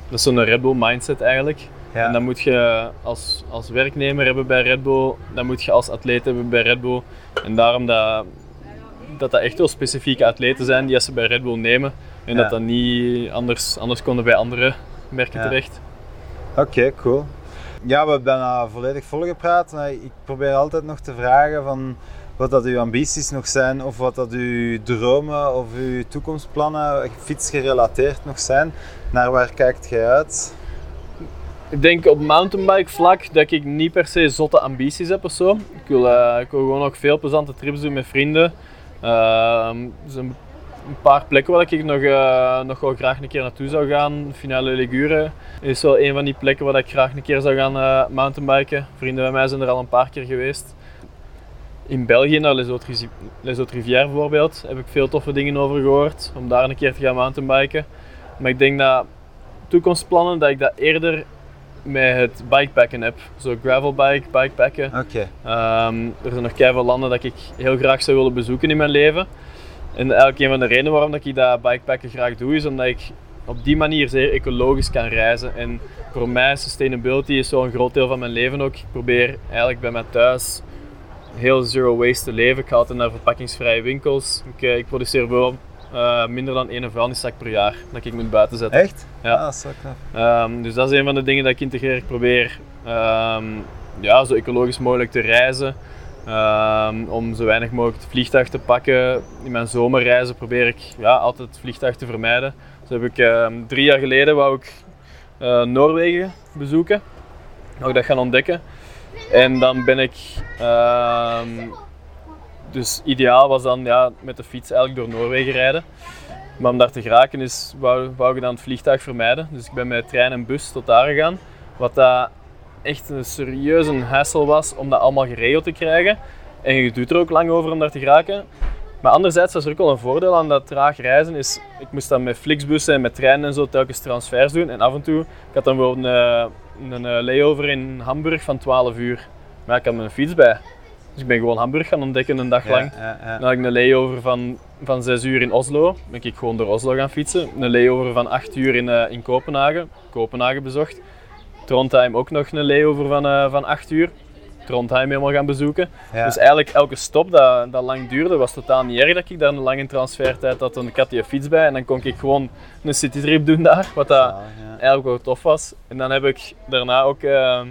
Dat is zo'n Red Bull-mindset eigenlijk. Ja. En dan moet je als, als werknemer hebben bij Red Bull, dan moet je als atleet hebben bij Red Bull. En daarom dat dat, dat echt wel specifieke atleten zijn die als ze bij Red Bull nemen. En dat dat niet anders, anders konden bij andere merken terecht.
Oké, cool. Ja, we hebben uh, volledig volgepraat. Ik probeer altijd nog te vragen van wat dat uw ambities nog zijn of wat dat uw dromen of uw toekomstplannen fietsgerelateerd nog zijn. Naar waar kijkt jij uit?
Ik denk op mountainbike vlak dat ik niet per se zotte ambities heb of zo. Ik wil, uh, ik wil gewoon ook veel plezante trips doen met vrienden. Uh, dus een, paar plekken waar ik nog, uh, nog wel graag een keer naartoe zou gaan. Finale Ligure is wel een van die plekken waar ik graag een keer zou gaan uh, mountainbiken. Vrienden van mij zijn er al een paar keer geweest. In België, naar Les Hautes bijvoorbeeld, heb ik veel toffe dingen over gehoord. Om daar een keer te gaan mountainbiken. Maar ik denk dat toekomstplannen, dat ik dat eerder met het bikepacken heb. Zo gravelbike, bikepacken.
Oké.
Ehm, er zijn nog veel landen dat ik heel graag zou willen bezoeken in mijn leven. En eigenlijk een van de redenen waarom dat ik dat bikepacken graag doe, is omdat ik op die manier zeer ecologisch kan reizen. En voor mij sustainability is zo'n groot deel van mijn leven ook. Ik probeer eigenlijk bij mij thuis heel zero waste te leven. Ik ga altijd naar verpakkingsvrije winkels. Ik, eh, ik produceer wel uh, minder dan één vuilniszak per jaar dat ik moet buiten zetten.
Echt?
Ja.
Ah, knap.
Um, dus dat is een van de dingen dat ik integreer. Ik probeer um, ja, zo ecologisch mogelijk te reizen. Um, om zo weinig mogelijk het vliegtuig te pakken. In mijn zomerreizen probeer ik ja, altijd het vliegtuig te vermijden. Dus heb ik drie jaar geleden wou ik uh, Noorwegen bezoeken. Wou dat gaan ontdekken. En dan ben ik dus ideaal was dan ja, met de fiets eigenlijk door Noorwegen rijden. Maar om daar te geraken is, wou, wou ik dan het vliegtuig vermijden. Dus ik ben met trein en bus tot daar gegaan. Wat dat echt een serieuze hassle was om dat allemaal geregeld te krijgen. En je doet er ook lang over om daar te geraken. Maar anderzijds was er ook wel een voordeel aan dat traag reizen. Is, ik moest dan met Flixbussen en met treinen en zo telkens transfers doen. En af en toe, ik had dan bijvoorbeeld een, een layover in Hamburg van 12 uur. Maar ik had mijn fiets bij. Dus ik ben gewoon Hamburg gaan ontdekken een dag lang.
Ja, ja,
Dan had ik een layover van, van 6 uur in Oslo. Ben ik gewoon door Oslo gaan fietsen. Een layover van 8 uur in, eh, in Kopenhagen. Kopenhagen bezocht. Trondheim ook nog een layover van, eh, van 8 uur. Trondheim helemaal gaan bezoeken.
ja.
Dus eigenlijk elke stop dat, dat lang duurde, was totaal niet erg dat ik daar een lange transfertijd had. Dan ik had die fiets bij en dan kon ik gewoon een citytrip doen daar. Wat dat
ja.
eigenlijk wel tof was. En dan heb ik daarna ook, eh,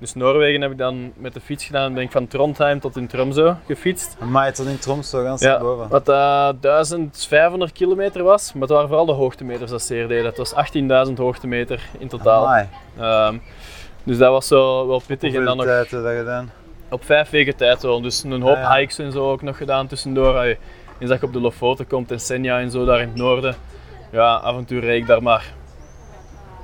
dus Noorwegen heb ik dan met de fiets gedaan. Ben ik van Trondheim tot in Tromsø gefietst.
Amai, tot in Tromsø gaan
Ja,
boven.
wat dat 1500 kilometer was, maar het waren vooral de hoogtemeters dat zeer deden. Het was 18.000 hoogtemeter in totaal. Ehm, dus dat was zo wel pittig. En dan
tijd dat gedaan?
op vijf weken tijd wel. Dus een hoop
Ah, ja.
hikes en zo ook nog gedaan tussendoor. Allee, Eens dat je op de Lofoten komt en Senja en zo daar in het noorden. Ja, af en toe reed ik daar maar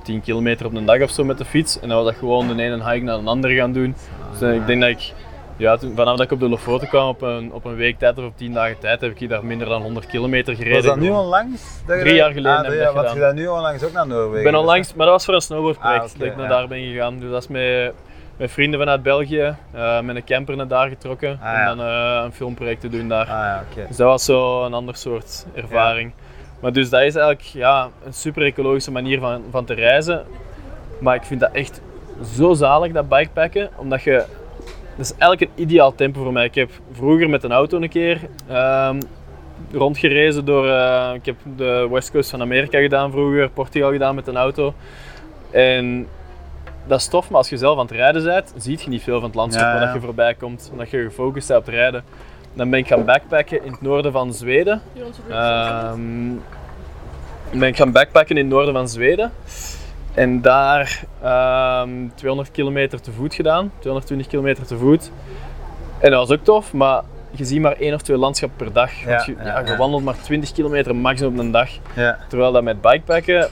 10 kilometer op een dag of zo met de fiets. En dan was dat gewoon de ene hike naar de andere gaan doen. Dus ik denk dat ik, ja, toen, vanaf dat ik op de Lofoten kwam op een, op een week tijd of op 10 dagen tijd, heb ik hier daar minder dan 100 kilometer gereden.
Was dat nu onlangs? dat
Drie jaar geleden
ah,
heb ik dat gedaan.
je dat nu onlangs ook naar Noorwegen?
Ik ben onlangs, maar dat was voor een snowboardproject
Ah,
dat ik naar
ja.
daar ben gegaan. Dus dat is met, met vrienden vanuit België, eh, met een camper naar daar getrokken.
Ah,
en
ja.
dan eh, een filmproject te doen daar.
Ah ja.
Dus dat was zo een ander soort ervaring. Maar dus dat is eigenlijk ja, een super ecologische manier van, van te reizen. Maar ik vind dat echt zo zalig, dat bikepacken. Omdat je... Dat is eigenlijk een ideaal tempo voor mij. Ik heb vroeger met een auto een keer ehm, rondgerezen door... eh, ik heb de West Coast van Amerika gedaan vroeger, Portugal gedaan met een auto. En dat is tof, maar als je zelf aan het rijden bent, zie je niet veel van het landschap
ja.
dat je voorbij komt. Omdat je gefocust bent op het rijden. Dan ben ik gaan backpacken in het noorden van Zweden. Ehm, ben ik gaan backpacken in het noorden van Zweden. En daar ehm 200 kilometer te voet gedaan. 220 kilometer te voet. En dat was ook tof, maar je ziet maar één of twee landschappen per dag.
Ja,
je,
ja,
ja, je
ja.
wandelt maar 20 kilometer max op een dag.
Ja.
Terwijl dat met bikepacken,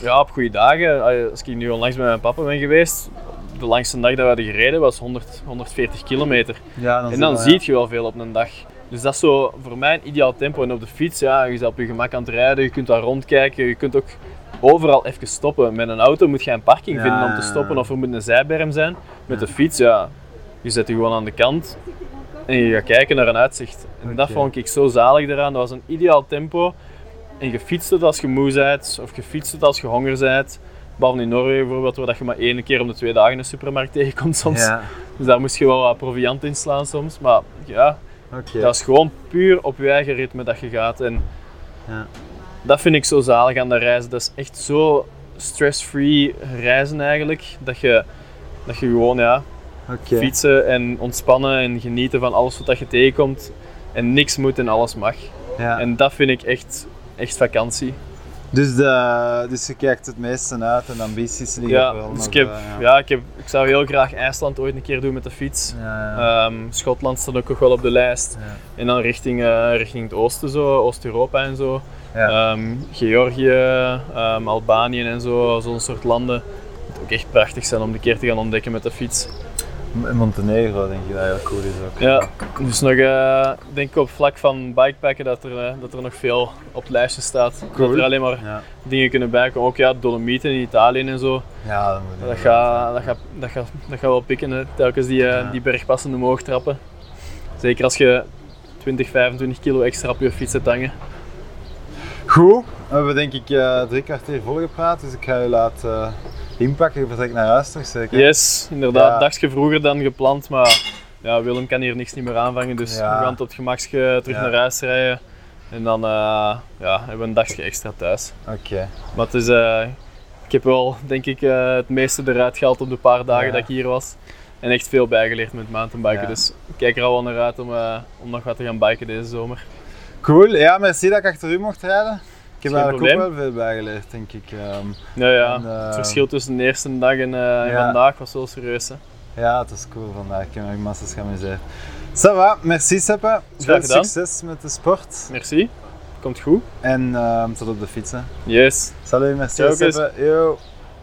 ja, op goede dagen, als ik nu onlangs met mijn papa ben geweest, de langste dag dat we hadden gereden was 100, 140 kilometer.
Ja,
En dan
zie
je wel veel op een dag. Dus dat is zo voor mij een ideaal tempo. En op de fiets, ja, je bent op je gemak aan het rijden, je kunt daar rondkijken, je kunt ook overal even stoppen. Met een auto moet je een parking
Ja.
vinden om te stoppen of er moet een zijberm zijn. Met de fiets, ja, je zet je gewoon aan de kant en je gaat kijken naar een uitzicht. En dat vond ik zo zalig eraan. Dat was een ideaal tempo. En je fietst het als je moe bent, of je fietst het als je honger bent. Behalve in Noorwegen bijvoorbeeld, waar dat je maar één keer om de twee dagen een supermarkt tegenkomt soms.
Ja, <laughs>
Dus daar moest je wel wat proviant in slaan soms. Maar ja, dat is gewoon puur op je eigen ritme dat je gaat. En
Ja.
dat vind ik zo zalig aan de reizen. Dat is echt zo stress-free reizen eigenlijk. Dat je, dat je gewoon ja, fietsen en ontspannen en genieten van alles wat dat je tegenkomt. En niks moet en alles mag.
Ja.
En dat vind ik echt, echt vakantie.
Dus, de, dus je kijkt het meeste uit en ambities liggen
Ja,
wel
dus ik, heb,
eh,
ja. ik, heb, ik zou heel graag IJsland ooit een keer doen met de fiets.
Ja.
Ehm, Schotland staat ook nog wel op de lijst. En dan richting, eh, richting het oosten, zo, Oost-Europa en zo. Ehm, Georgië, ehm, Albanië en zo, zo'n soort landen. Het ook echt prachtig zijn om een keer te gaan ontdekken met de fiets.
In Montenegro denk je dat heel cool is ook.
Ja, dus nog, eh, denk ik op vlak van bikepacken dat er, eh, dat er nog veel op het lijstje staat.
Cool.
Dat er alleen maar
Ja,
dingen kunnen bijkomen. Ook ja, Dolomieten in Italië en zo.
ja dat moet
Dat gaat, dat gaat, dat gaat, dat gaat wel pikken, hè. telkens die, eh,
Ja.
die bergpassen omhoog trappen. Zeker als je 20, 25 kilo extra op je fiets hebt hangen.
Goed, we hebben denk ik eh, drie kwartier volgepraat, dus ik ga je laten inpakken. Je vertrekt naar huis toch zeker?
Yes, inderdaad.
Ja.
Dagje vroeger dan gepland, maar ja, Willem kan hier niks niet meer aanvangen. Dus
Ja.
we gaan tot het gemakske terug
Ja.
naar huis rijden. En dan eh, ja, hebben we een dagje extra thuis.
Oké.
Maar het is, eh, ik heb wel, denk ik, eh, het meeste eruit gehaald op de paar dagen dat ik hier was. En echt veel bijgeleerd met mountainbiken. Dus ik kijk er al wel naar uit om, om nog wat te gaan biken deze zomer.
Cool, ja, merci dat ik achter u mocht rijden. Ik heb eigenlijk ook wel veel bijgeleerd, denk ik. Ehm,
Ja, ja.
En,
het verschil tussen de eerste dag en, eh, en vandaag was wel serieus. Hè.
ja, het is cool vandaag. Ik heb me massas geamuseerd. Ça va, merci Seppe. Veel succes met de sport.
Merci, komt goed.
En ehm, tot op de fietsen.
Yes.
Salut, merci
Ciao.
Seppe. Yo.